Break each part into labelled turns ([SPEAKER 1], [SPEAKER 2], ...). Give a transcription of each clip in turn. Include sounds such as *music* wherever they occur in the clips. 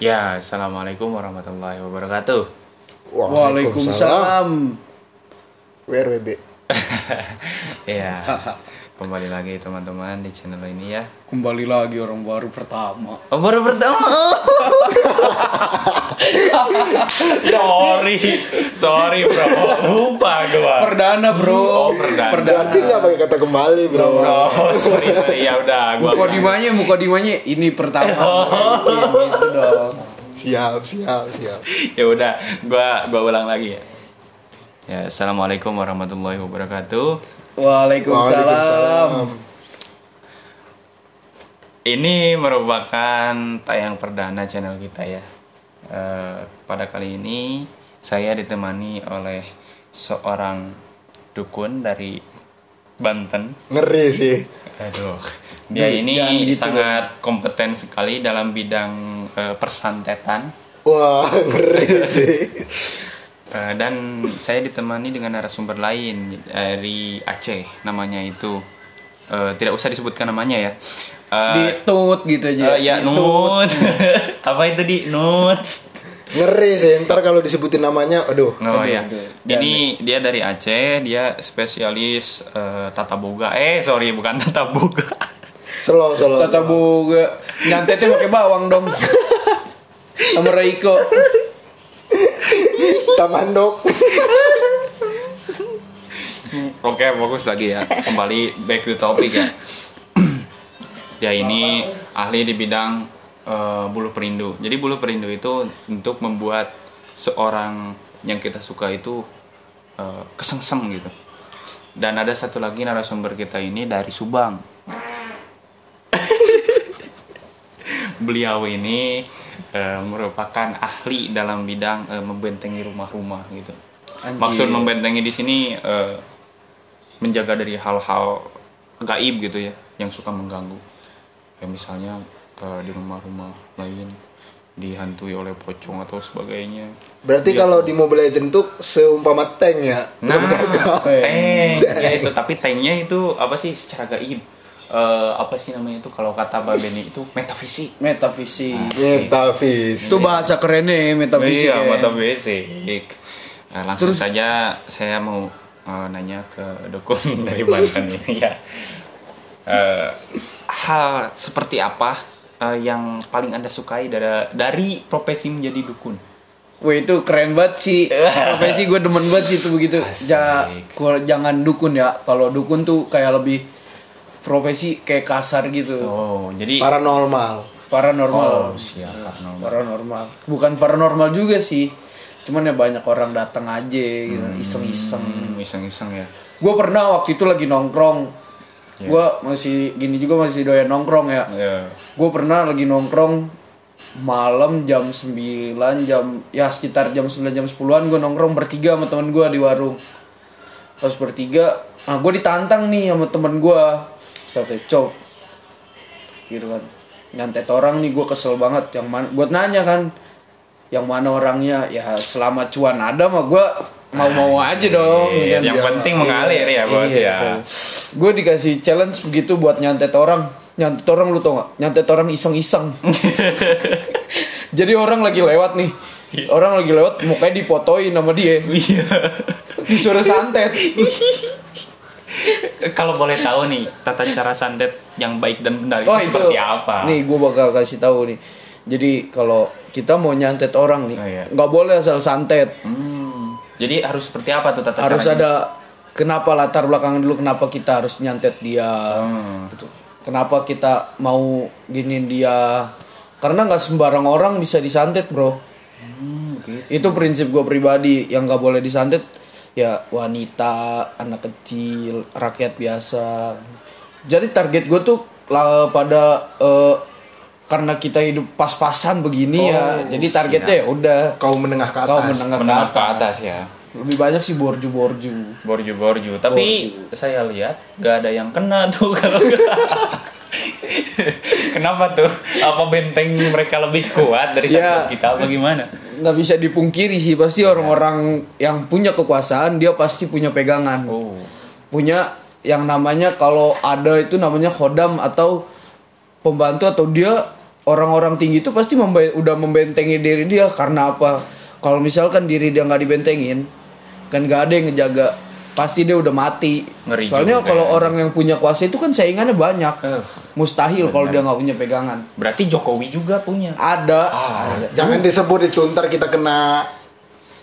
[SPEAKER 1] Ya, assalamualaikum warahmatullahi wabarakatuh.
[SPEAKER 2] Waalaikumsalam.
[SPEAKER 3] WRWB. *laughs*
[SPEAKER 1] ya, *laughs* kembali lagi teman-teman di channel ini ya.
[SPEAKER 2] Kembali lagi orang baru pertama.
[SPEAKER 1] Oh, baru pertama. *laughs* sorry, sorry bro, lupa gua.
[SPEAKER 2] Perdana bro.
[SPEAKER 1] Oh, perdana.
[SPEAKER 3] Berarti nggak pakai kata kembali bro.
[SPEAKER 1] Oh, sorry, sorry. ya udah, gua.
[SPEAKER 2] Muka dimanya, muka dimanya. Ini pertama. Gitu dong.
[SPEAKER 3] Siap, siap, siap.
[SPEAKER 1] ya udah, gua gua ulang lagi ya. Ya, assalamualaikum warahmatullahi wabarakatuh.
[SPEAKER 2] Waalaikumsalam.
[SPEAKER 1] Ini merupakan tayang perdana channel kita ya. Eh, pada kali ini saya ditemani oleh seorang dukun dari Banten.
[SPEAKER 3] Ngeri sih.
[SPEAKER 1] Aduh, dia
[SPEAKER 2] Duh,
[SPEAKER 1] ini
[SPEAKER 2] gitu
[SPEAKER 1] sangat kompeten sekali dalam bidang eh, persantetan.
[SPEAKER 3] Wah, *laughs* ngeri sih.
[SPEAKER 1] Eh, dan saya ditemani dengan narasumber lain eh, dari Aceh, namanya itu eh, tidak usah disebutkan namanya ya. Eh,
[SPEAKER 2] Ditut gitu aja.
[SPEAKER 1] eh, ya
[SPEAKER 2] Ditut.
[SPEAKER 1] Nut. *laughs* Apa itu di Nut?
[SPEAKER 3] Ngeri sih. Ntar kalau disebutin namanya, aduh.
[SPEAKER 1] Oh
[SPEAKER 2] Aduh,
[SPEAKER 1] ya.
[SPEAKER 2] aduh.
[SPEAKER 1] Ini dia dari Aceh, dia spesialis eh, tata boga. Eh, sorry, bukan *laughs* tata boga.
[SPEAKER 3] Selo, selo.
[SPEAKER 2] Tata boga. Nyantetnya pakai bawang dong. *laughs* Sama Raiko.
[SPEAKER 3] Tamandok. *laughs*
[SPEAKER 1] Oke, fokus lagi ya. Kembali back to topic ya. *clears throat* ya ini ahli di bidang eh, bulu perindu. Jadi bulu perindu itu untuk membuat seorang yang kita suka itu eh, kesengsem gitu. Dan ada satu lagi narasumber kita ini dari Subang. *laughs* Beliau ini eh, merupakan ahli dalam bidang eh, membentengi rumah-rumah gitu.
[SPEAKER 2] Anjir.
[SPEAKER 1] Maksud membentengi di sini eh, menjaga dari hal-hal gaib gitu ya yang suka mengganggu. Ya misalnya eh, di rumah-rumah lain dihantui oleh pocong atau sebagainya.
[SPEAKER 3] Berarti kalau di Mobile Legend tuh seumpama tank ya.
[SPEAKER 1] Nah,
[SPEAKER 2] Tank.
[SPEAKER 1] tank. *laughs* Ya itu tapi tanknya itu apa sih secara gaib? Eh, apa sih namanya itu kalau kata Mbak Beni itu metafisik.
[SPEAKER 2] Metafisik.
[SPEAKER 3] Metafis.
[SPEAKER 2] Itu bahasa kerennya ya, metafisik.
[SPEAKER 1] Iya,
[SPEAKER 2] ya.
[SPEAKER 1] metafisik. Eh, langsung saja saya mau eh, nanya ke dukun *laughs* dari Banten ini ya. Eh, hal seperti apa eh, yang paling anda sukai dari, dari profesi menjadi dukun?
[SPEAKER 2] Wah itu keren banget sih Profesi gue demen banget sih itu begitu ja, Jangan dukun ya Kalau dukun tuh kayak lebih Profesi kayak kasar gitu
[SPEAKER 1] Oh, jadi
[SPEAKER 3] Paranormal.
[SPEAKER 2] Paranormal
[SPEAKER 1] Oh, siap, paranormal.
[SPEAKER 2] Paranormal Bukan paranormal juga sih Cuman ya banyak orang datang aja gitu Iseng-iseng
[SPEAKER 1] Hmm, iseng-iseng ya.
[SPEAKER 2] Gue pernah waktu itu lagi nongkrong
[SPEAKER 1] Iya.
[SPEAKER 2] Gue masih gini juga masih doyan nongkrong ya
[SPEAKER 1] Ya.
[SPEAKER 2] gue pernah lagi nongkrong malam jam 9 jam ya sekitar jam 9 jam 10-an gue nongkrong bertiga sama teman gue di warung pas bertiga nah gue ditantang nih sama temen gue kata cok gitu kan nyantet orang nih gue kesel banget yang mana buat nanya kan yang mana orangnya ya selama cuan ada mah gue mau mau aja dong
[SPEAKER 1] Iya,
[SPEAKER 2] kan.
[SPEAKER 1] yang penting mengalir ya, Bos ya.
[SPEAKER 2] Gue dikasih challenge begitu buat nyantet orang. Nyantet orang lu tau gak? Nyantet orang iseng-iseng. *laughs* Jadi orang lagi lewat nih. Orang lagi lewat mukanya dipotoin sama dia.
[SPEAKER 1] Iya.
[SPEAKER 2] Disuruh santet. *laughs* *laughs*
[SPEAKER 1] Kalau boleh tahu nih tata cara santet yang baik dan benar
[SPEAKER 2] Oh
[SPEAKER 1] itu
[SPEAKER 2] itu.
[SPEAKER 1] seperti apa?
[SPEAKER 2] Nih gue bakal kasih tahu nih. Jadi kalau kita mau nyantet orang nih,
[SPEAKER 1] Oh, iya.
[SPEAKER 2] nggak boleh asal santet.
[SPEAKER 1] Hmm. Jadi harus seperti apa tuh tata
[SPEAKER 2] Harus
[SPEAKER 1] caranya?
[SPEAKER 2] ada kenapa latar belakang dulu kenapa kita harus nyantet dia.
[SPEAKER 1] Hmm.
[SPEAKER 2] gitu. Kenapa kita mau giniin dia? Karena nggak sembarang orang bisa disantet, bro.
[SPEAKER 1] Hmm, gitu.
[SPEAKER 2] Itu prinsip gue pribadi yang nggak boleh disantet ya wanita, anak kecil, rakyat biasa. Jadi target gue tuh lah pada eh, karena kita hidup pas-pasan begini ya. Jadi targetnya ya udah
[SPEAKER 3] Kaum menengah ke atas.
[SPEAKER 2] kau menengah ke
[SPEAKER 1] Menengah ke
[SPEAKER 2] atas.
[SPEAKER 1] atas ya.
[SPEAKER 2] Lebih banyak sih borju-borju.
[SPEAKER 1] Borju-borju. Tapi saya lihat gak ada yang kena tuh kalau *laughs* *laughs* Kenapa tuh? Apa benteng mereka lebih kuat dari
[SPEAKER 2] Ya.
[SPEAKER 1] kita apa gimana?
[SPEAKER 2] nggak bisa dipungkiri sih pasti orang-orang yang punya kekuasaan dia pasti punya pegangan
[SPEAKER 1] Oh.
[SPEAKER 2] punya yang namanya kalau ada itu namanya khodam atau pembantu atau dia orang-orang tinggi itu pasti membe- udah membentengi diri dia karena apa kalau misalkan diri dia nggak dibentengin kan nggak ada yang ngejaga pasti dia udah mati
[SPEAKER 1] Ngeri
[SPEAKER 2] soalnya kalau
[SPEAKER 1] ya.
[SPEAKER 2] orang yang punya kuasa itu kan saingannya banyak
[SPEAKER 1] Eh,
[SPEAKER 2] mustahil kalau dia nggak punya pegangan
[SPEAKER 1] berarti Jokowi juga punya.
[SPEAKER 2] ada
[SPEAKER 1] Ah,
[SPEAKER 3] Jangan disebut itu ntar kita kena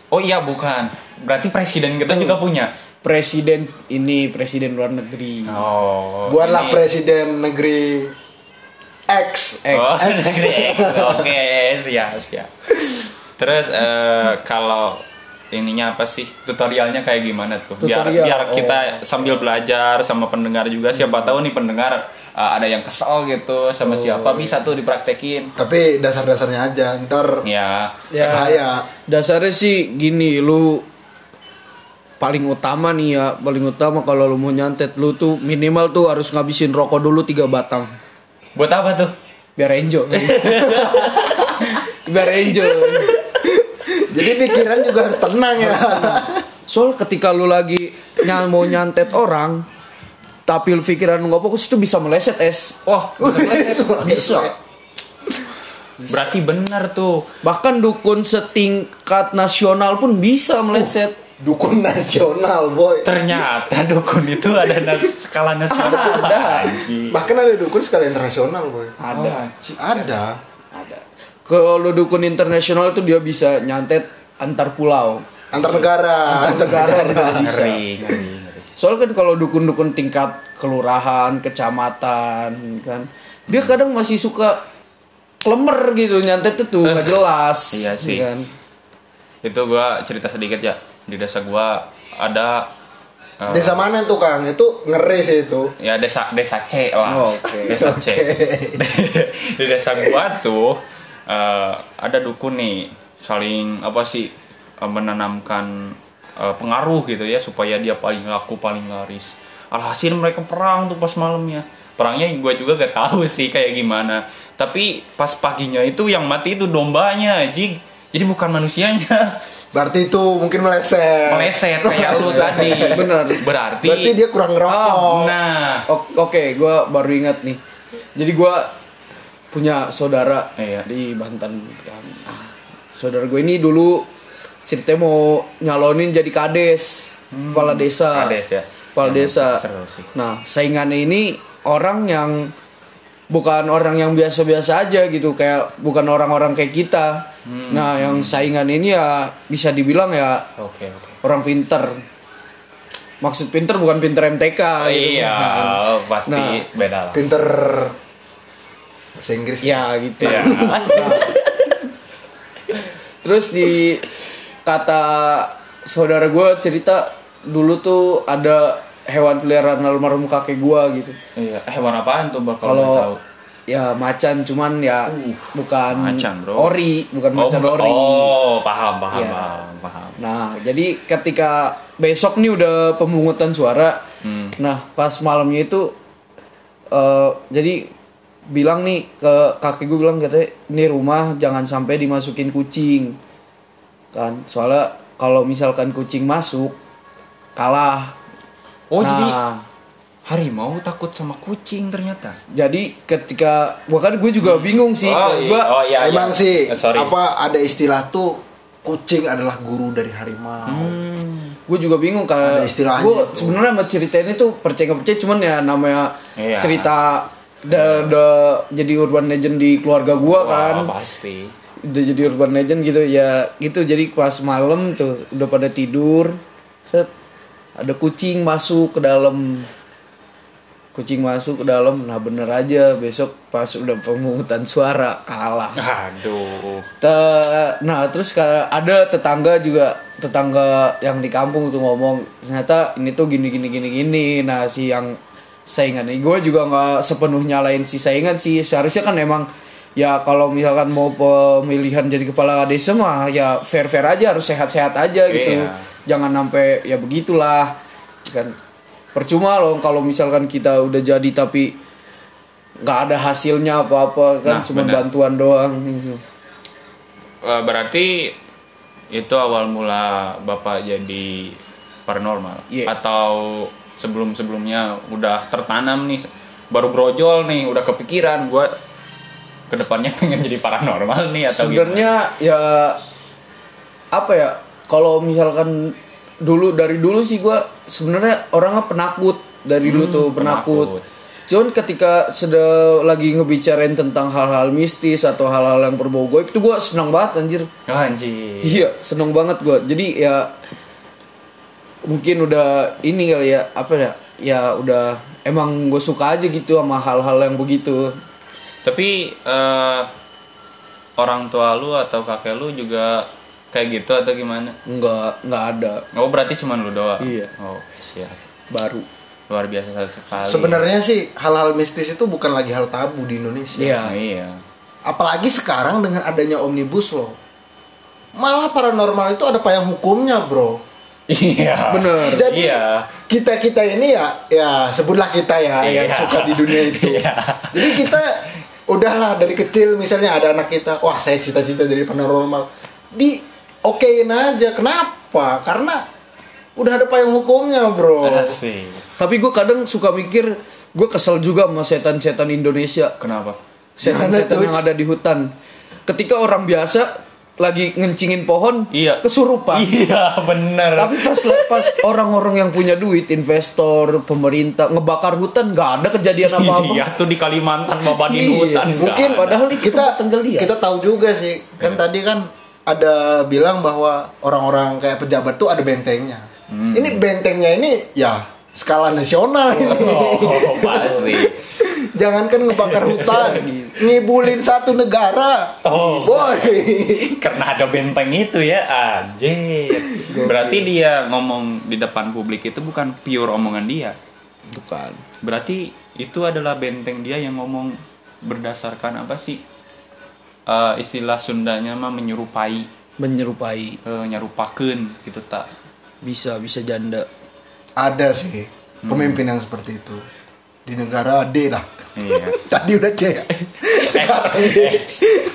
[SPEAKER 1] Oh iya bukan. Berarti presiden kita juga punya.
[SPEAKER 2] presiden ini presiden luar negeri
[SPEAKER 1] Oh.
[SPEAKER 3] buatlah
[SPEAKER 1] ini-
[SPEAKER 3] presiden negeri X.
[SPEAKER 2] X.
[SPEAKER 1] Oh, *laughs* negeri X. Oke, siap, siap. Terus eh, kalau ininya apa sih? Tutorialnya kayak gimana tuh? Biar
[SPEAKER 2] Tutorial,
[SPEAKER 1] biar kita
[SPEAKER 2] oh.
[SPEAKER 1] sambil belajar sama pendengar juga siapa tahu nih pendengar eh, ada yang kesel gitu sama
[SPEAKER 2] Oh.
[SPEAKER 1] siapa bisa tuh dipraktekin.
[SPEAKER 3] Tapi dasar-dasarnya aja ntar
[SPEAKER 1] Ya.
[SPEAKER 2] Ya.
[SPEAKER 3] bahaya.
[SPEAKER 2] dasarnya sih gini lu paling utama nih ya paling utama kalau lu mau nyantet lu tuh minimal tuh harus ngabisin rokok dulu tiga batang
[SPEAKER 1] Buat apa tuh?
[SPEAKER 2] biar enjoy *laughs* biar enjoy
[SPEAKER 3] Jadi pikiran juga harus tenang ya.
[SPEAKER 2] soal ketika lu lagi ny- mau nyantet orang tapi lu pikiran lu nggak fokus itu bisa meleset es wah bisa *laughs* meleset bisa
[SPEAKER 1] Berarti benar tuh.
[SPEAKER 2] bahkan dukun setingkat nasional pun bisa meleset
[SPEAKER 3] Dukun nasional, boy.
[SPEAKER 1] Ternyata dukun itu ada nas- skala nasional.
[SPEAKER 2] Ada.
[SPEAKER 3] Bahkan ada dukun skala internasional, boy.
[SPEAKER 2] ada
[SPEAKER 3] Ada.
[SPEAKER 2] ada kalau dukun internasional tuh dia bisa nyantet antar pulau
[SPEAKER 3] Antar negara.
[SPEAKER 2] antar negara *laughs* juga bisa
[SPEAKER 1] Ngeri, ngeri, ngeri.
[SPEAKER 2] soalnya kan kalau dukun-dukun tingkat kelurahan kecamatan kan dia kadang masih suka klemer gitu nyantet itu nggak jelas
[SPEAKER 1] Iya sih.
[SPEAKER 2] kan?
[SPEAKER 1] Itu gua cerita sedikit ya. Di desa gua ada eh,
[SPEAKER 3] Desa mana tuh, Kang? Itu ngeri sih itu.
[SPEAKER 1] ya desa desa C lah.
[SPEAKER 2] Oh, oke.
[SPEAKER 1] Desa C. *laughs* *laughs* di desa gua tuh eh, ada dukun nih saling apa sih eh, menanamkan eh, pengaruh gitu ya supaya dia paling laku paling laris. Alhasil mereka perang tuh pas malamnya. Perangnya gue juga gak tahu *laughs* sih kayak gimana. Tapi pas paginya itu yang mati itu dombanya, jig. Jadi bukan manusianya. *laughs*
[SPEAKER 3] Berarti itu mungkin meleset.
[SPEAKER 1] Meleset kayak lu tadi. *laughs*
[SPEAKER 2] Bener.
[SPEAKER 1] Berarti.
[SPEAKER 3] Berarti dia kurang ngerokok.
[SPEAKER 1] Nah.
[SPEAKER 2] O- Oke, gue baru ingat nih. Jadi gue punya saudara
[SPEAKER 1] Iya.
[SPEAKER 2] di Banten. kan. Nah, saudara gue ini dulu ceritanya mau nyalonin jadi kades, kepala desa.
[SPEAKER 1] Kades ya.
[SPEAKER 2] Kepala
[SPEAKER 1] Emang
[SPEAKER 2] desa.
[SPEAKER 1] seru sih.
[SPEAKER 2] Nah, saingannya ini orang yang bukan orang yang biasa-biasa aja gitu, kayak bukan orang-orang kayak kita.
[SPEAKER 1] Hmm.
[SPEAKER 2] Nah, yang saingan ini ya bisa dibilang ya
[SPEAKER 1] Oke, oke.
[SPEAKER 2] orang pinter. Maksud pinter bukan pinter MTK.
[SPEAKER 1] Oh,
[SPEAKER 2] gitu.
[SPEAKER 1] iya,
[SPEAKER 2] Nah,
[SPEAKER 1] pasti
[SPEAKER 2] Nah.
[SPEAKER 1] beda lah.
[SPEAKER 3] Pinter bahasa Inggris.
[SPEAKER 2] Ya gitu.
[SPEAKER 1] Iya. *laughs*
[SPEAKER 2] Terus di kata saudara gue cerita dulu tuh ada hewan peliharaan almarhum kakek gue gitu.
[SPEAKER 1] Iya, hewan apaan tuh bakal
[SPEAKER 2] Kalau
[SPEAKER 1] tahu?
[SPEAKER 2] ya macan cuman ya bukan
[SPEAKER 1] macan, bro.
[SPEAKER 2] ori, bukan macan
[SPEAKER 1] oh,
[SPEAKER 2] ori.
[SPEAKER 1] Oh, paham, paham,
[SPEAKER 2] Iya.
[SPEAKER 1] paham, paham.
[SPEAKER 2] Nah, jadi ketika besok nih udah pemungutan suara,
[SPEAKER 1] Hmm.
[SPEAKER 2] nah pas malamnya itu, eh jadi bilang nih ke kakek gue bilang katanya ini rumah jangan sampai dimasukin kucing, kan? Soalnya kalau misalkan kucing masuk kalah.
[SPEAKER 1] Oh, jadi
[SPEAKER 2] nah,
[SPEAKER 1] harimau takut sama kucing ternyata.
[SPEAKER 2] jadi ketika bahkan gue juga bingung sih,
[SPEAKER 1] oh, iya.
[SPEAKER 2] gue
[SPEAKER 1] oh, iya,
[SPEAKER 3] Emang
[SPEAKER 1] iya.
[SPEAKER 3] sih
[SPEAKER 1] Eh, sorry.
[SPEAKER 3] apa ada istilah tuh kucing adalah guru dari harimau.
[SPEAKER 1] Hmm.
[SPEAKER 2] gue juga bingung kan
[SPEAKER 3] Ada istilahnya
[SPEAKER 2] gue sebenarnya sama cerita ini tuh percaya percaya cuman ya namanya
[SPEAKER 1] Iya.
[SPEAKER 2] cerita da, da- jadi urban legend di keluarga gue
[SPEAKER 1] Wah,
[SPEAKER 2] kan.
[SPEAKER 1] pasti.
[SPEAKER 2] udah jadi urban legend gitu ya gitu. Jadi pas malam tuh udah pada tidur set. Ada kucing masuk ke dalam. Kucing masuk ke dalam nah bener aja besok pas udah pemungutan suara kalah.
[SPEAKER 1] Aduh.
[SPEAKER 2] Te- nah terus ada tetangga juga tetangga yang di kampung tuh ngomong ternyata ini tuh gini gini gini gini. Nah si yang saingan ini gue juga nggak sepenuhnya lain si saingan sih seharusnya kan emang ya kalau misalkan mau pemilihan jadi kepala desa mah ya fair fair aja harus sehat sehat aja gitu
[SPEAKER 1] Iya.
[SPEAKER 2] jangan sampai ya begitulah kan percuma loh kalau misalkan kita udah jadi tapi nggak ada hasilnya apa apa kan
[SPEAKER 1] Nah,
[SPEAKER 2] cuma bantuan doang gitu.
[SPEAKER 1] Eh, berarti itu awal mula bapak jadi paranormal
[SPEAKER 2] Iya.
[SPEAKER 1] atau sebelum sebelumnya udah tertanam nih baru brojol nih udah kepikiran gua ke depannya *laughs* pengen jadi paranormal nih atau
[SPEAKER 2] sebenarnya ya apa ya kalau misalkan dulu dari dulu sih gua sebenarnya orangnya penakut dari dulu tuh penakut.
[SPEAKER 1] penakut.
[SPEAKER 2] Cuman ketika sudah lagi ngebicarain tentang hal-hal mistis atau hal-hal yang berbau goib itu gua senang banget anjir.
[SPEAKER 1] Oh, anjir.
[SPEAKER 2] Iya, seneng banget gua. Jadi ya mungkin udah ini kali ya apa ya? Ya udah emang gue suka aja gitu sama hal-hal yang begitu.
[SPEAKER 1] Tapi eh, orang tua lu atau kakek lu juga kayak gitu atau gimana?
[SPEAKER 2] Enggak, enggak ada
[SPEAKER 1] Oh berarti cuma lu doang?
[SPEAKER 2] Iya.
[SPEAKER 1] Oh siap.
[SPEAKER 2] baru.
[SPEAKER 1] Luar biasa sekali.
[SPEAKER 3] Sebenarnya sih hal-hal mistis itu bukan lagi hal tabu di Indonesia.
[SPEAKER 2] Iya.
[SPEAKER 1] Nah, iya.
[SPEAKER 3] Apalagi sekarang dengan adanya omnibus law. Malah paranormal itu ada payung hukumnya, bro.
[SPEAKER 1] Iya.
[SPEAKER 2] Bener.
[SPEAKER 3] Jadi
[SPEAKER 1] Iya.
[SPEAKER 3] kita kita ini ya, ya sebutlah kita ya yang
[SPEAKER 1] Iya.
[SPEAKER 3] suka di dunia *laughs* itu.
[SPEAKER 1] Iya.
[SPEAKER 3] Jadi kita udahlah dari kecil misalnya ada anak kita, wah saya cita-cita jadi paranormal, di okein aja. Kenapa? Karena udah ada payung hukumnya, bro.
[SPEAKER 1] Asik.
[SPEAKER 2] Tapi gue kadang suka mikir gue kesel juga sama setan-setan Indonesia.
[SPEAKER 1] Kenapa?
[SPEAKER 2] Setan-setan yang ada di hutan. Ketika orang biasa lagi ngencingin pohon,
[SPEAKER 1] Iya.
[SPEAKER 2] kesurupan.
[SPEAKER 1] Iya bener.
[SPEAKER 2] Tapi pas pas orang-orang yang punya duit, investor, pemerintah ngebakar hutan, nggak ada kejadian apa-apa.
[SPEAKER 1] Iya tuh di Kalimantan babanin
[SPEAKER 2] Iya.
[SPEAKER 1] hutan.
[SPEAKER 3] Mungkin
[SPEAKER 1] ada.
[SPEAKER 2] Padahal itu
[SPEAKER 3] kita
[SPEAKER 2] tinggal dia.
[SPEAKER 3] kita tahu juga sih. Kan tadi kan ada bilang bahwa orang-orang kayak pejabat tuh ada bentengnya.
[SPEAKER 1] Hmm.
[SPEAKER 3] Ini bentengnya ini ya skala nasional ini.
[SPEAKER 1] Oh pasti. *laughs*
[SPEAKER 3] Jangankan ngebakar *laughs* hutan, ngibulin satu negara.
[SPEAKER 1] Oh.
[SPEAKER 3] boy. *laughs*
[SPEAKER 1] Karena ada benteng itu ya anjir. Berarti dia ngomong di depan publik itu bukan pure omongan dia.
[SPEAKER 2] Bukan.
[SPEAKER 1] Berarti itu adalah benteng dia yang ngomong berdasarkan apa sih? Eh, istilah Sundanya mah menyerupai,
[SPEAKER 2] Menyerupai.
[SPEAKER 1] eh, nyerupakeun gitu tak.
[SPEAKER 2] Bisa, bisa janda.
[SPEAKER 3] Ada sih pemimpin yang seperti itu di negara D lah.
[SPEAKER 1] Iya. *laughs*
[SPEAKER 3] Tadi udah C ya. *laughs* Sekarang D.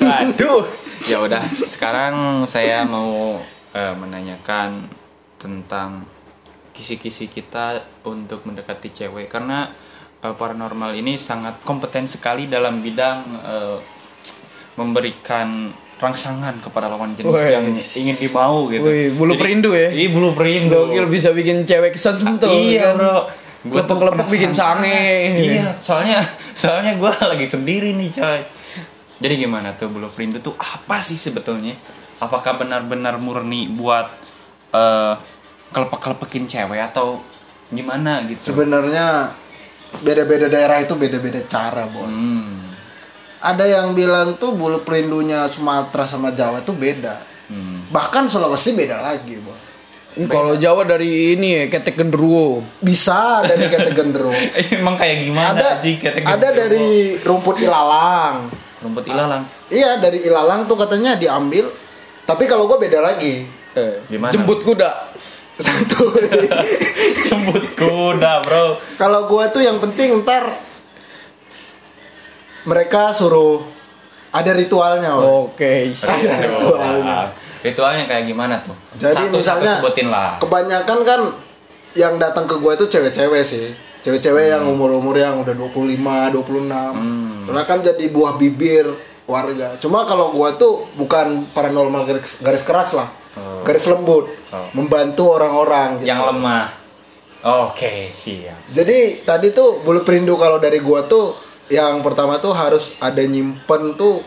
[SPEAKER 1] Aduh. Ya udah, sekarang saya mau eh, menanyakan tentang kisi-kisi kita untuk mendekati cewek karena eh, paranormal ini sangat kompeten sekali dalam bidang eh, memberikan rangsangan kepada lawan jenis
[SPEAKER 2] Wih.
[SPEAKER 1] yang ingin dimau gitu.
[SPEAKER 2] Wih, bulu perindu ya?
[SPEAKER 1] Iya, bulu perindu.
[SPEAKER 2] Gokil bisa bikin cewek kesan semua
[SPEAKER 1] Iya, bro. Gua tuh
[SPEAKER 2] Kelepek-kelepek bikin sange.
[SPEAKER 1] Iya, soalnya soalnya gue *laughs* lagi sendiri nih, coy. Jadi gimana tuh bulu perindu tuh apa sih sebetulnya? Apakah benar-benar murni buat eh kelepek-kelepekin cewek atau gimana gitu?
[SPEAKER 3] Sebenarnya beda-beda daerah itu beda-beda cara, boy.
[SPEAKER 1] Hmm.
[SPEAKER 3] Ada yang bilang tuh bulu perindunya Sumatera sama Jawa tuh beda.
[SPEAKER 1] Hmm.
[SPEAKER 3] Bahkan Sulawesi beda lagi, boy.
[SPEAKER 2] Kalau Jawa dari ini ya, ketek genderuwo.
[SPEAKER 3] Bisa dari kata genderuwo. *laughs*
[SPEAKER 1] Emang kayak gimana
[SPEAKER 3] ada
[SPEAKER 1] sih kata
[SPEAKER 3] ada dari rumput ilalang.
[SPEAKER 1] rumput ilalang.
[SPEAKER 3] Iya dari ilalang tuh katanya diambil. Tapi kalau gue beda lagi.
[SPEAKER 2] Eh,
[SPEAKER 1] Gimana?
[SPEAKER 2] Jembut kuda. *laughs*
[SPEAKER 3] Satu. *laughs*
[SPEAKER 1] Jemput kuda, Bro.
[SPEAKER 3] kalau gue tuh yang penting ntar mereka suruh ada ritualnya.
[SPEAKER 2] Oke, siap.
[SPEAKER 3] Ada ritualnya.
[SPEAKER 1] Ritualnya kayak gimana tuh?
[SPEAKER 3] Jadi
[SPEAKER 1] Satu-satu
[SPEAKER 3] misalnya
[SPEAKER 1] sebutin lah.
[SPEAKER 3] kebanyakan kan yang datang ke gue itu cewek-cewek sih. Cewek-cewek yang umur-umur yang udah 25, 26.
[SPEAKER 1] Hmm.
[SPEAKER 3] Karena kan jadi buah bibir warga. Cuma kalau gua tuh bukan paranormal garis, garis keras lah.
[SPEAKER 1] Oh.
[SPEAKER 3] Garis lembut.
[SPEAKER 1] Oh.
[SPEAKER 3] Membantu orang-orang gitu.
[SPEAKER 1] Yang lemah. Oke, siap.
[SPEAKER 3] Jadi tadi tuh bulu perindu kalau dari gua tuh yang pertama tuh harus ada nyimpen tuh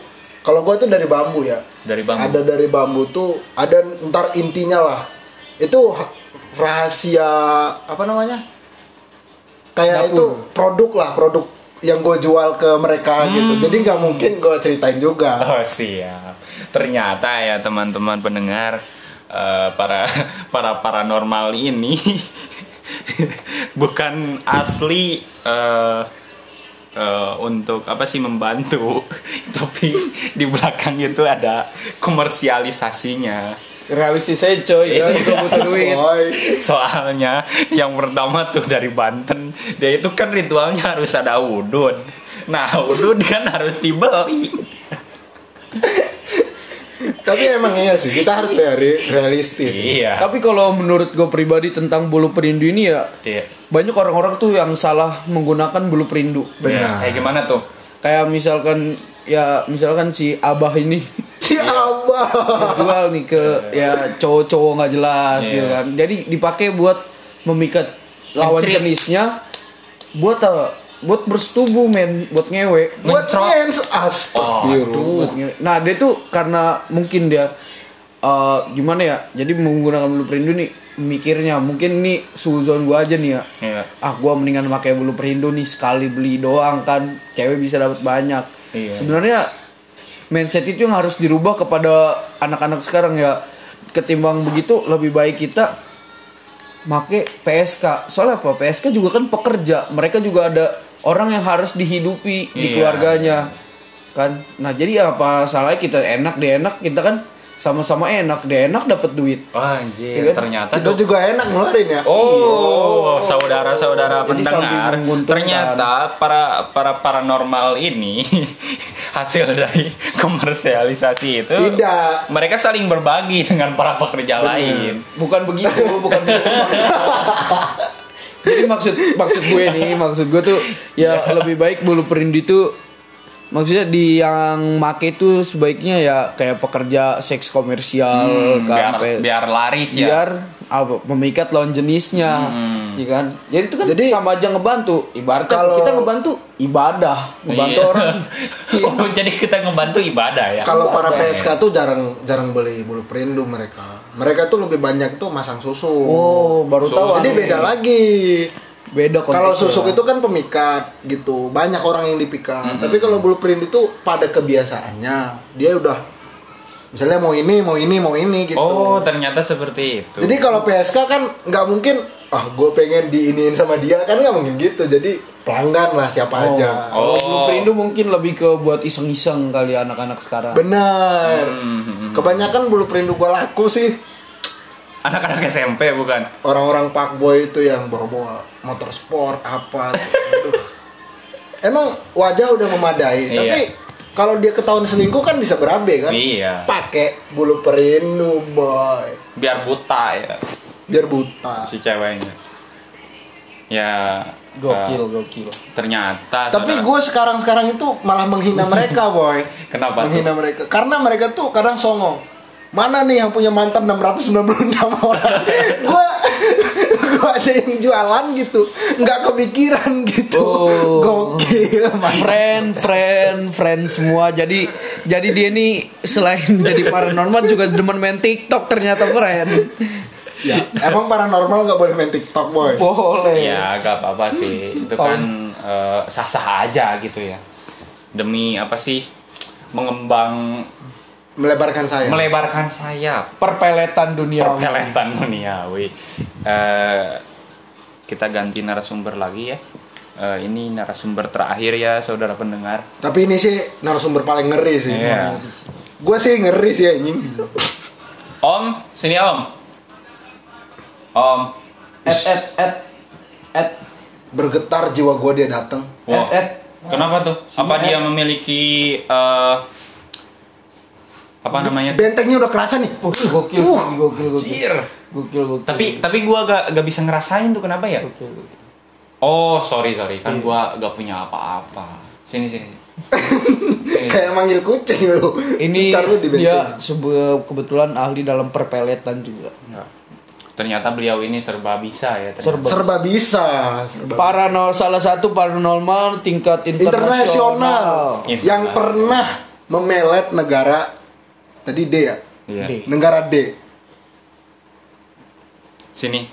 [SPEAKER 3] kalau gua tuh dari bambu ya.
[SPEAKER 1] Dari bambu.
[SPEAKER 3] Ada dari bambu tuh ada ntar intinya lah. Itu ha- rahasia apa namanya? Kayak
[SPEAKER 2] Dapur.
[SPEAKER 3] itu produk lah, produk yang gue jual ke mereka
[SPEAKER 1] Hmm.
[SPEAKER 3] gitu. Jadi nggak mungkin gue ceritain juga.
[SPEAKER 1] Oh siap. Ternyata ya teman-teman pendengar eh, para *laughs* para paranormal ini *laughs* bukan asli eh, eh, untuk apa sih membantu, *laughs* tapi di belakang itu ada komersialisasinya.
[SPEAKER 2] Realistis aja coy,
[SPEAKER 1] Iya.
[SPEAKER 2] juga butuh *laughs* duit.
[SPEAKER 1] Soalnya yang pertama tuh dari Banten, dia itu kan ritualnya harus ada udun. Nah, udun kan harus dibeli. *laughs*
[SPEAKER 3] Tapi emang iya sih, kita harus dari realistis.
[SPEAKER 1] Iya.
[SPEAKER 2] Tapi kalau menurut gue pribadi tentang bulu perindu ini ya
[SPEAKER 1] Iya.
[SPEAKER 2] banyak orang-orang tuh yang salah menggunakan bulu perindu.
[SPEAKER 3] Benar.
[SPEAKER 1] Kayak gimana tuh?
[SPEAKER 2] Kayak misalkan ya misalkan si abah ini *laughs*
[SPEAKER 3] Si abah.
[SPEAKER 2] jual nih ke ya cowok-cowok nggak jelas
[SPEAKER 1] Iya.
[SPEAKER 2] gitu kan. Jadi dipakai buat memikat lawan
[SPEAKER 1] Mencrit.
[SPEAKER 2] jenisnya buat apa? Buat bersetubuh men, buat ngewe.
[SPEAKER 3] Buat fans astagfirullah.
[SPEAKER 2] Ngewe. Nah, dia tuh karena mungkin dia eh, gimana ya? Jadi menggunakan bulu perindu nih mikirnya mungkin nih suzon gua aja nih ya.
[SPEAKER 1] Iya.
[SPEAKER 2] Ah, gua mendingan pakai bulu perindu nih sekali beli doang kan. Cewek bisa dapat banyak.
[SPEAKER 1] Iya.
[SPEAKER 2] Sebenarnya mindset itu yang harus dirubah kepada anak-anak sekarang ya. Ketimbang begitu lebih baik kita make PSK. Soalnya apa? PSK juga kan pekerja. Mereka juga ada orang yang harus dihidupi di
[SPEAKER 1] Iya.
[SPEAKER 2] keluarganya. Kan? Nah, jadi apa salahnya kita enak dia enak, kita kan sama-sama enak, dia enak dapat duit.
[SPEAKER 1] Wah,
[SPEAKER 2] Iya
[SPEAKER 1] anjir,
[SPEAKER 2] kan?
[SPEAKER 1] ternyata
[SPEAKER 3] Kita juga enak ngeluarin ya.
[SPEAKER 1] Oh, saudara-saudara
[SPEAKER 2] Jadi
[SPEAKER 1] pendengar,
[SPEAKER 2] saling menguntungkan.
[SPEAKER 1] ternyata para para paranormal ini *laughs* hasil dari komersialisasi itu
[SPEAKER 3] Tidak.
[SPEAKER 1] mereka saling berbagi dengan para pekerja lain.
[SPEAKER 2] Bukan begitu, bukan begitu. *laughs* Jadi maksud maksud gue nih, maksud gue tuh ya lebih baik bulu perindu itu maksudnya di yang make itu sebaiknya ya kayak pekerja seks komersial
[SPEAKER 1] Hmm,
[SPEAKER 2] kan
[SPEAKER 1] biar
[SPEAKER 2] Pe-
[SPEAKER 1] biar laris ya.
[SPEAKER 2] biar apa memikat lawan jenisnya ya kan jadi itu kan
[SPEAKER 3] Jadi-
[SPEAKER 2] sama aja ngebantu ibaratnya
[SPEAKER 3] Kalau-
[SPEAKER 2] kita ngebantu ibadah ngebantu
[SPEAKER 1] Iya.
[SPEAKER 2] orang Iya. *laughs*
[SPEAKER 1] oh, jadi kita ngebantu ibadah ya.
[SPEAKER 3] Kalau para. PSK tuh jarang jarang beli bulu perindu mereka. Mereka tuh lebih banyak tuh masang susu.
[SPEAKER 2] oh baru
[SPEAKER 1] So,
[SPEAKER 2] tahu
[SPEAKER 3] Jadi beda lagi.
[SPEAKER 2] beda
[SPEAKER 3] Kalau
[SPEAKER 2] konteksnya.
[SPEAKER 3] susuk itu kan pemikat gitu, banyak orang yang dipikat. Tapi kalau bulu perindu tuh pada kebiasaannya, dia udah misalnya mau ini, mau ini, mau ini gitu.
[SPEAKER 1] Oh, ternyata seperti itu.
[SPEAKER 3] Jadi kalau PSK kan nggak mungkin, ah gue pengen diiniin sama dia kan nggak mungkin gitu. Jadi pelanggan lah siapa aja.
[SPEAKER 2] Kalau
[SPEAKER 1] Oh.
[SPEAKER 2] bulu perindu mungkin lebih ke buat iseng-iseng kali anak-anak sekarang.
[SPEAKER 3] Benar.
[SPEAKER 1] Hmm,
[SPEAKER 3] Kebanyakan bulu perindu gue laku sih
[SPEAKER 1] anak-anak SMP bukan?
[SPEAKER 3] orang-orang fuckboy itu yang bawa-bawa motor sport apa. Aduh. Emang wajah udah memadai,
[SPEAKER 1] Iya.
[SPEAKER 3] tapi kalau dia ketahuan selingkuh kan bisa berabe kan?
[SPEAKER 1] Iya.
[SPEAKER 3] Pakai bulu perindu boy,
[SPEAKER 1] Biar buta ya
[SPEAKER 3] biar buta.
[SPEAKER 1] si ceweknya. Ya.
[SPEAKER 2] Gokil,
[SPEAKER 1] eh,
[SPEAKER 2] gokil.
[SPEAKER 1] ternyata.
[SPEAKER 3] Tapi gue sekarang-sekarang itu malah menghina *laughs* mereka, boy.
[SPEAKER 1] Kenapa tuh?
[SPEAKER 3] Menghina mereka. Karena mereka tuh kadang songong. Mana nih yang punya mantan 696 *laughs* orang? Gue gue aja yang jualan gitu. Nggak kepikiran gitu.
[SPEAKER 2] Oh.
[SPEAKER 3] Gokil, mantap.
[SPEAKER 2] Friend, friend, friend semua. Jadi jadi dia nih selain jadi paranormal juga demen main TikTok ternyata friend.
[SPEAKER 3] Ya, *laughs* emang paranormal nggak boleh main TikTok, boy.
[SPEAKER 2] Boleh.
[SPEAKER 1] Ya gak apa-apa sih Itu
[SPEAKER 2] Oh.
[SPEAKER 1] kan eh, sah-sah aja gitu ya Demi apa sih Mengembang
[SPEAKER 3] Melebarkan saya.
[SPEAKER 1] Melebarkan sayap
[SPEAKER 2] Perpeletan dunia.
[SPEAKER 1] Perpeletan duniawi Eh, Kita ganti narasumber lagi ya Eh, Ini narasumber terakhir ya saudara pendengar
[SPEAKER 3] Tapi ini sih narasumber paling ngeri sih.
[SPEAKER 1] Iya.
[SPEAKER 3] Gue sih ngeri sih anjing.
[SPEAKER 1] Om, sini om Om
[SPEAKER 2] Et et et et
[SPEAKER 3] Bergetar jiwa gue dia datang.
[SPEAKER 1] Wah,
[SPEAKER 2] et et.
[SPEAKER 1] Kenapa tuh? Apa dia memiliki eh, Apa namanya?
[SPEAKER 3] Bentengnya udah kerasa nih.
[SPEAKER 2] Uh, gokil, sih, gokil, gokil.
[SPEAKER 1] Anjir.
[SPEAKER 2] Gokil, gokil.
[SPEAKER 1] Tapi tapi gua gak, gak bisa ngerasain tuh kenapa ya?
[SPEAKER 2] gokil, gokil.
[SPEAKER 1] Oh sorry sorry kan
[SPEAKER 2] Iya.
[SPEAKER 1] gua gak punya apa-apa. Sini sini. sini. *laughs*
[SPEAKER 3] Kayak manggil kucing lu.
[SPEAKER 2] Ini
[SPEAKER 3] lu di
[SPEAKER 2] dia sebuah kebetulan ahli dalam perpeletan juga.
[SPEAKER 1] Enggak. Ternyata beliau ini serba bisa ya. Ternyata.
[SPEAKER 2] Serba.
[SPEAKER 3] serba bisa. Serba
[SPEAKER 2] Paranol salah satu paranormal tingkat internasional.
[SPEAKER 3] internasional
[SPEAKER 1] Internasional.
[SPEAKER 3] yang pernah memelet negara tadi D ya
[SPEAKER 1] Iya.
[SPEAKER 2] D.
[SPEAKER 3] negara D
[SPEAKER 1] Sini.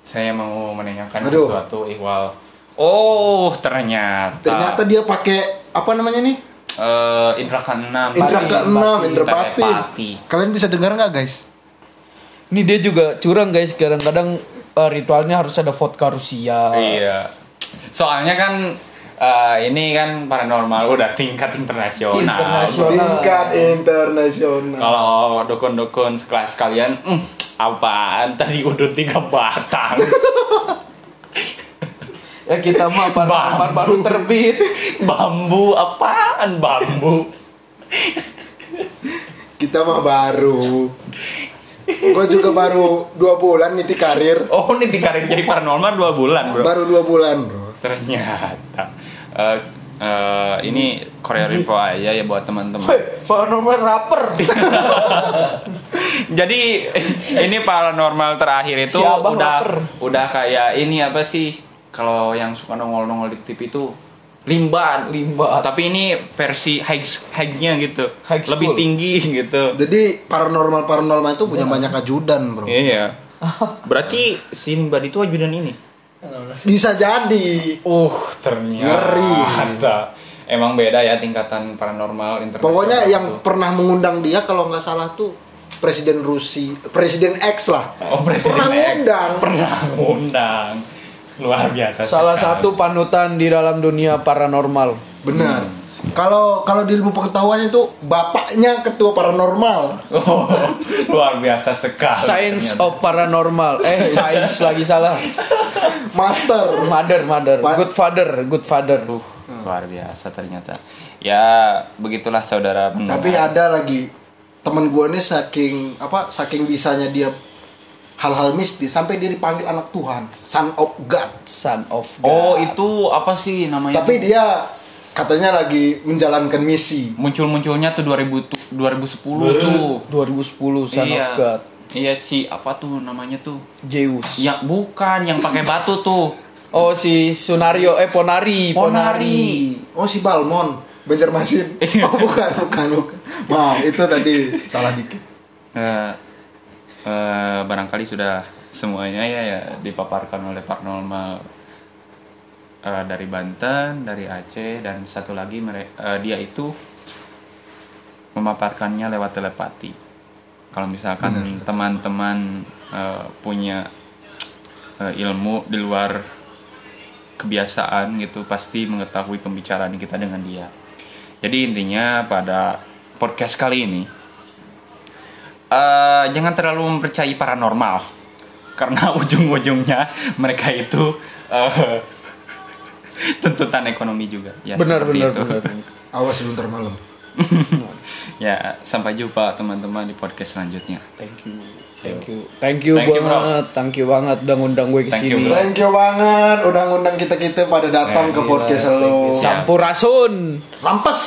[SPEAKER 1] Saya mau menanyakan
[SPEAKER 3] Aduh.
[SPEAKER 1] sesuatu ihwal. Oh ternyata.
[SPEAKER 3] ternyata dia pakai apa namanya nih
[SPEAKER 1] Eh, indra keenam.
[SPEAKER 3] indra
[SPEAKER 1] Pati.
[SPEAKER 3] keenam indra batin
[SPEAKER 1] Telepati.
[SPEAKER 3] kalian bisa dengar nggak guys
[SPEAKER 2] Ini dia juga curang guys. Kadang-kadang eh, ritualnya harus ada vodka Rusia.
[SPEAKER 1] Iya. Soalnya kan eh, ini kan paranormal udah tingkat internasional.
[SPEAKER 2] Internasional.
[SPEAKER 3] tingkat internasional
[SPEAKER 1] Kalau dukun-dukun sekelas kalian, "Hmm, apaan tadi udut tiga batang?
[SPEAKER 2] Ya kita mah *laughs* paranormal
[SPEAKER 1] Bambu.
[SPEAKER 2] baru terbit.
[SPEAKER 1] bambu apaan bambu?
[SPEAKER 3] kita mah baru gue juga baru dua bulan niti karir
[SPEAKER 1] Oh ini karir jadi paranormal dua bulan bro.
[SPEAKER 3] baru dua bulan bro
[SPEAKER 1] Ternyata. Eh, Eh, ini Korea info aja ya buat teman-teman.
[SPEAKER 2] Paranormal rapper. *laughs*
[SPEAKER 1] Jadi ini paranormal terakhir itu
[SPEAKER 2] Si
[SPEAKER 1] udah
[SPEAKER 2] lapar.
[SPEAKER 1] udah kayak ini apa sih? Kalau yang suka nongol-nongol di TV itu limban.
[SPEAKER 2] Limban.
[SPEAKER 1] Tapi ini versi high high-nya gitu.
[SPEAKER 2] High school.
[SPEAKER 1] Lebih tinggi *laughs* gitu.
[SPEAKER 3] Jadi paranormal paranormal itu punya banyak ajudan bro.
[SPEAKER 1] Iya. *laughs* Berarti si limban itu ajudan ini.
[SPEAKER 3] Bisa jadi.
[SPEAKER 1] Uh, ternyata.
[SPEAKER 3] Ngeri.
[SPEAKER 1] Emang beda ya tingkatan paranormal internasional.
[SPEAKER 3] Pokoknya yang
[SPEAKER 1] itu.
[SPEAKER 3] pernah mengundang dia kalau nggak salah tuh Presiden Rusia, Presiden X lah.
[SPEAKER 1] Oh, Presiden
[SPEAKER 3] Pernah
[SPEAKER 1] X.
[SPEAKER 3] ngundang.
[SPEAKER 1] Pernah ngundang. Luar biasa.
[SPEAKER 2] Salah
[SPEAKER 1] sekali.
[SPEAKER 2] satu panutan di dalam dunia paranormal.
[SPEAKER 3] Benar. Kalau kalau di ilmu pengetahuan itu bapaknya ketua paranormal.
[SPEAKER 1] Oh, luar biasa sekali.
[SPEAKER 2] Science
[SPEAKER 1] ternyata.
[SPEAKER 2] of paranormal. Eh, science lagi salah.
[SPEAKER 3] Master.
[SPEAKER 2] Mother, mother.
[SPEAKER 3] Pa-
[SPEAKER 2] Good father, good father.
[SPEAKER 1] Uh, luar biasa ternyata. Ya, begitulah saudara pendengar.
[SPEAKER 3] Tapi ada lagi temen gue nih saking apa saking bisanya dia hal-hal mistis sampai dia dipanggil anak Tuhan, son of God.
[SPEAKER 2] Son of
[SPEAKER 1] Oh,
[SPEAKER 2] God.
[SPEAKER 1] itu apa sih namanya?
[SPEAKER 3] Tapi dia katanya lagi menjalankan misi.
[SPEAKER 1] muncul-munculnya tuh 2000 tu- 2010 tuh.
[SPEAKER 2] 2010 Son
[SPEAKER 1] iya.
[SPEAKER 2] of God.
[SPEAKER 1] Iya si apa tuh namanya tuh?
[SPEAKER 2] Zeus.
[SPEAKER 1] Ya bukan yang pakai batu tuh.
[SPEAKER 2] Oh, si Sunario eh Ponari,
[SPEAKER 1] Ponari.
[SPEAKER 3] Oh si Balmon, Banjarmasin. Oh bukan, bukan, bukan. Maaf, itu tadi salah dikit.
[SPEAKER 1] Eh, eh, barangkali sudah semuanya ya, ya dipaparkan oleh paranormal eh, dari Banten, dari Aceh dan satu lagi mere- eh, dia itu memaparkannya lewat telepati. Kalau misalkan teman-teman eh, punya eh, ilmu di luar kebiasaan gitu pasti mengetahui pembicaraan kita dengan dia. Jadi intinya pada podcast kali ini eh, jangan terlalu mempercayai paranormal karena *laughs* ujung-ujungnya mereka itu eh, *laughs* tuntutan ekonomi juga ya
[SPEAKER 2] Benar
[SPEAKER 1] seperti
[SPEAKER 2] benar
[SPEAKER 1] itu.
[SPEAKER 2] benar. *laughs*
[SPEAKER 3] Awas sebentar malam.
[SPEAKER 1] ya sampai jumpa teman-teman di podcast selanjutnya
[SPEAKER 2] Thank you. Thank you. Thank you
[SPEAKER 1] Thank you, bro.
[SPEAKER 2] banget. Thank you banget udah ngundang gue ke
[SPEAKER 1] Thank you, bro.
[SPEAKER 3] Thank you banget udah ngundang kita-kita pada datang
[SPEAKER 1] Eh,
[SPEAKER 3] ke podcast lo.
[SPEAKER 2] Sampurasun.
[SPEAKER 3] Rampes.